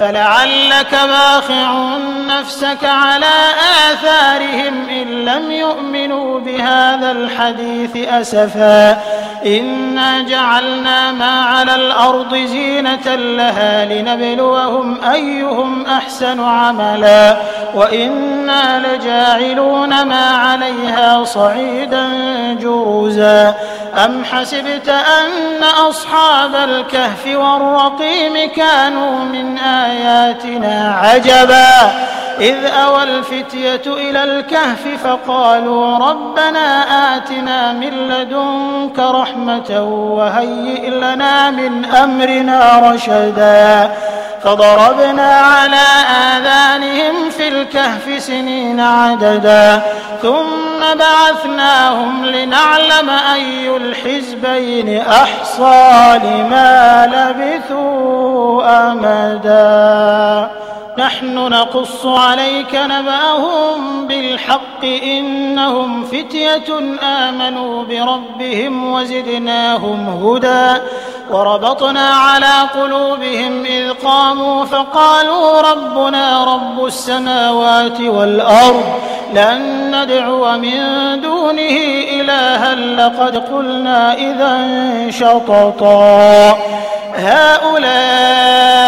فلعلك باخع نفسك على آثارهم إن لم يؤمنوا بهذا الحديث أسفا. إنا جعلنا ما على الأرض زينة لها لنبلوهم أيهم أحسن عملا. وإنا لجاعلون ما عليها صعيدا جرزا أم حسبت أن أصحاب الكهف والرقيم كانوا من آياتنا عجبا. إذ أوى الفتية إلى الكهف فقالوا ربنا آتنا من لدنك رحمة وهيئ لنا من أمرنا رشدا. فضربنا على آذانهم في الكهف سنين عددا. ثم بعثناهم لنعلم أي الحزبين أحصى لما لبثوا أمدا. نحن نقص عليك نبأهم بالحق إنهم فتية آمنوا بربهم وزدناهم هدى وربطنا على قلوبهم إذ قاموا فقالوا ربنا رب السماوات والأرض لن ندعو من دونه إلها لقد قلنا إذا شططا هؤلاء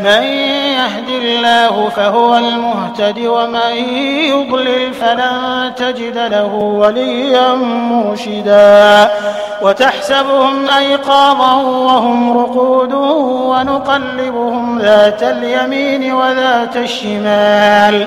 من يهد الله فهو المهتد ومن يضلل فلن تجد له وليا مرشدا. وتحسبهم أيقاظا وهم رقود ونقلبهم ذات اليمين وذات الشمال.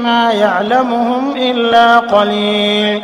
ما يعلمهم إلا قليل.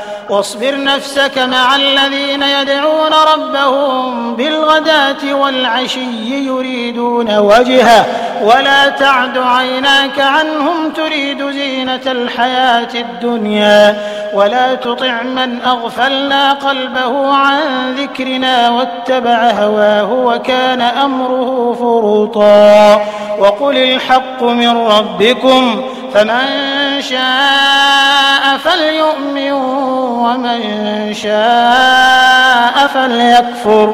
واصبر نفسك مع الذين يدعون ربهم بالغداة والعشي يريدون وجهه. ولا تعد عيناك عنهم تريد زينة الحياة الدنيا. ولا تطع من أغفلنا قلبه عن ذكرنا واتبع هواه وكان أمره فرطا وقل الحق من ربكم فمن شاء فليؤمن ومن شاء فليكفر.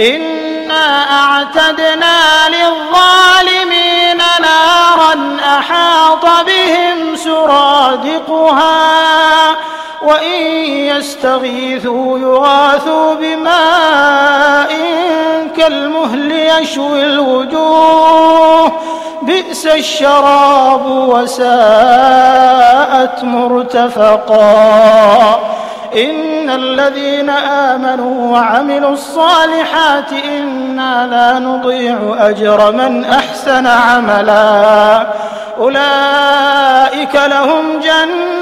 إنا أعتدنا للظالمين نارا أحاط بهم سرادقها. وإن يستغيثوا يغاثوا بماء كالمهل يشوي الوجوه. بئس الشراب وساءت مرتفقا. إن الذين آمنوا وعملوا الصالحات إنا لا نضيع أجر من أحسن عملا. أولئك لهم جنات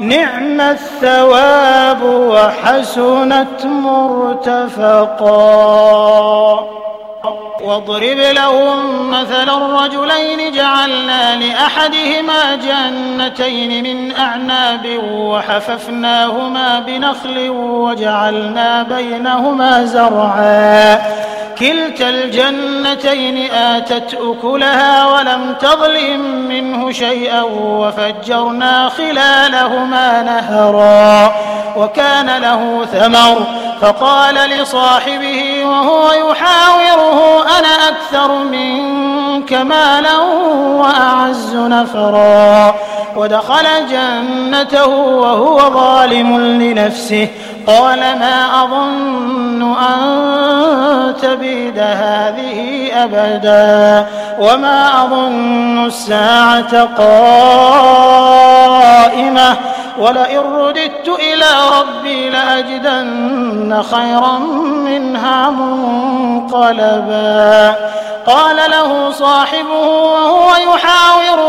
نعم الثواب وحسنت مرتفقا. واضرب لهم مثل الرجلين جعلنا لأحدهما جنتين من أعناب وحففناهما بنخل وجعلنا بينهما زرعا. كلتا الجنتين آتت أكلها ولم تظلم منه شيئا وفجرنا خلالهما نهرا. وكان له ثمر فقال لصاحبه وهو يحاوره أنا أكثر منك مالا وأعز نفرا. ودخل جنته وهو ظالم لنفسه. قال ما أظن أن تبيد هذه أبدا. وما أظن الساعة. قائمة ولئن رددت إلى ربي لأجدن خيرا منها منقلبا. قال له صاحبه وهو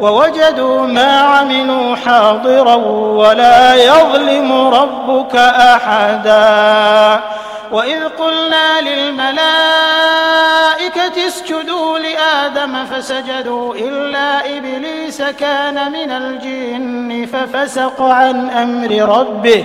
ووجدوا ما عملوا حاضرا ولا يظلم ربك أحدا. وإذ قلنا للملائكة اسجدوا لآدم فسجدوا إلا إبليس كان من الجن ففسق عن أمر ربه.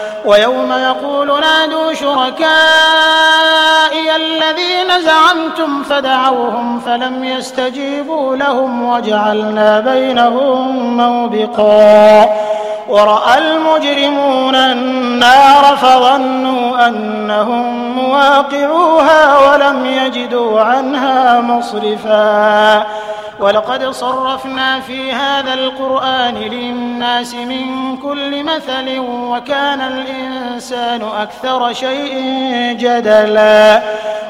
ويوم يقول نادوا شركائي الذين زعمتم فدعوهم فلم يستجيبوا لهم وجعلنا بينهم موبقا. ورأى المجرمون النار فظنوا أنهم مواقعوها ولم يجدوا عنها مصرفا. ولقد صرفنا في هذا القرآن للناس من كل مثل وكان الإنسان أكثر شيء جدلا.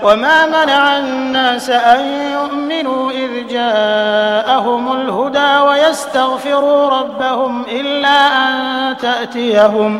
وما منع الناس أن يؤمنوا إذ جاءهم الهدى ويستغفروا ربهم إلا أن تأتيهم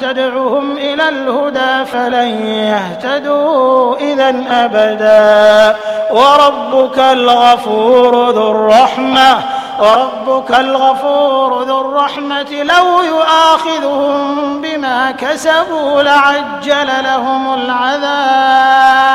تدعهم إلى الهدى فلن يهتدوا إذا أبدا. وربك الغفور ذو الرحمة وربك الغفور ذو الرحمة. لو يؤاخذهم بما كسبوا لعجل لهم العذاب.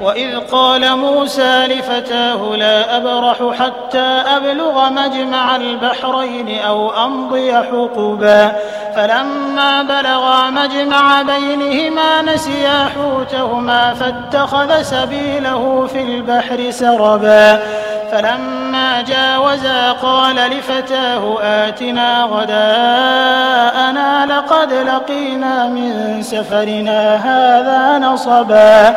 وإذ قال موسى لفتاه لا أبرح حتى أبلغ مجمع البحرين أو أمضي حقبا فلما بلغا مجمع بينهما نسيا حوتهما فاتخذ سبيله في البحر سربا فلما جاوزا قال لفتاه آتنا غداءنا لقد لقينا من سفرنا هذا نصبا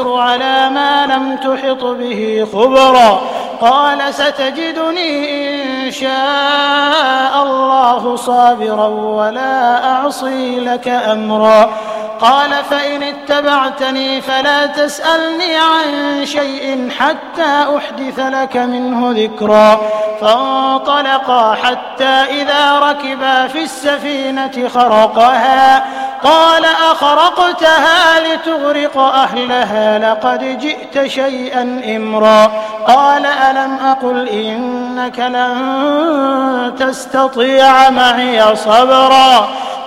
على ما لم تحط به خبرا. قال ستجدني إن شاء الله صابرا ولا أعصي لك أمرا. قال فإن اتبعتني فلا تسألني عن شيء حتى أحدث لك منه ذكرا. فانطلقا حتى إذا ركبا في السفينة خرقها. قال أخرقتها لتغرق أهلها لقد جئت شيئا إمرا قال ألم أقل إنك لن تستطيع معي صبرا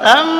أم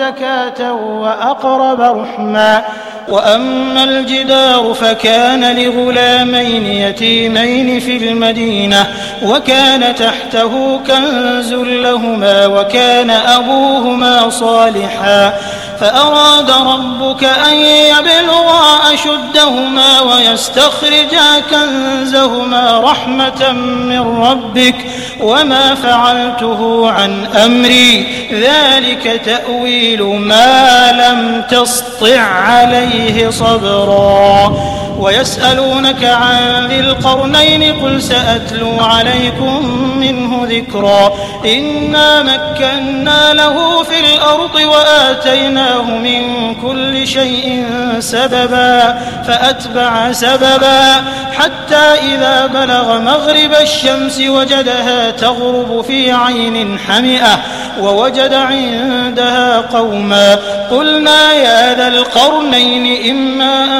زكاة وأقرب رحما وأما الجدار فكان لغلامين يتيمين في المدينة وكان تحته كنز لهما وكان أبوهما صالحا. فأراد ربك أن يبلغا أشدهما ويستخرجا كنزهما رحمة من ربك وما فعلته عن أمري. ذلك تأويل ما لم تسطع عليه صبرا. ويسألونك عن ذي القرنين قل سأتلو عليكم منه ذكرا. إنا مكنا له في الأرض وآتيناه من كل شيء سببا فأتبع سببا. حتى إذا بلغ مغرب الشمس وجدها تغرب في عين حمئة ووجد عندها قوما. قلنا يا ذا القرنين إما أن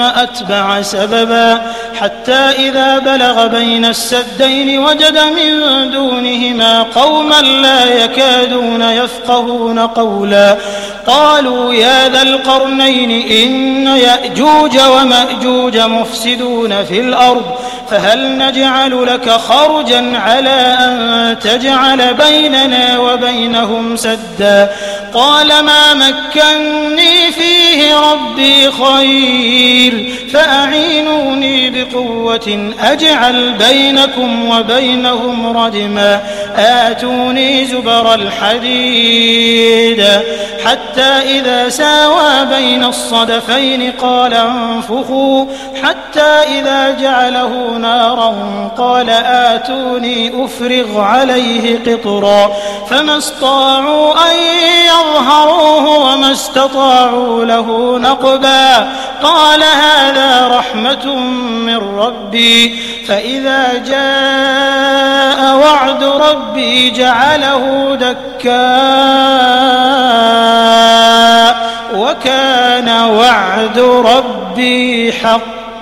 أتبع سببا حتى إذا بلغ بين السدين وجد من دونهما قوما لا يكادون يفقهون قولا. قالوا يا ذا القرنين إن يأجوج ومأجوج مفسدون في الأرض. فهل نجعل لك خرجا على أن تجعل بيننا وبينهم سدا؟ قال ما مكني فيه ربي خير فأعينوني بقوة أجعل بينكم وبينهم ردما. آتوني زبر الحديد. حتى إذا ساوى بين الصدفين قال انفخوا حتى إذا جعله نارا قال آتوني أفرغ عليه قطرا فما استطاعوا أن يظهروه وما استطاعوا له نقبا قال هذا رحمة من ربي فإذا جاء وعد ربي جعله دكا وكان وعد ربي حقا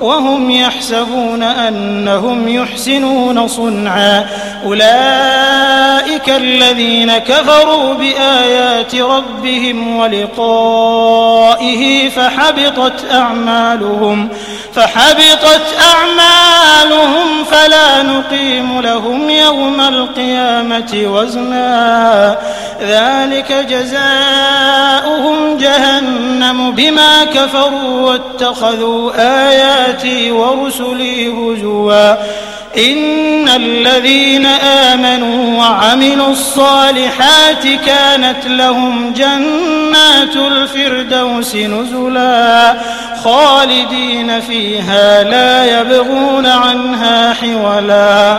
وهم يحسبون أنهم يحسنون صنعا. أولئك الذين كفروا بآيات ربهم ولقائه فحبطت أعمالهم فحبطت أعمالهم فلا نقيم لهم يوم القيامة وزنا. ذلك جزاؤهم جهنم بما كفروا واتخذوا آياتي ورسلي هزوا. إن الذين آمنوا وعملوا الصالحات كانت لهم جنات الفردوس نزلا. خالدين فيها لا يبغون عنها حولا.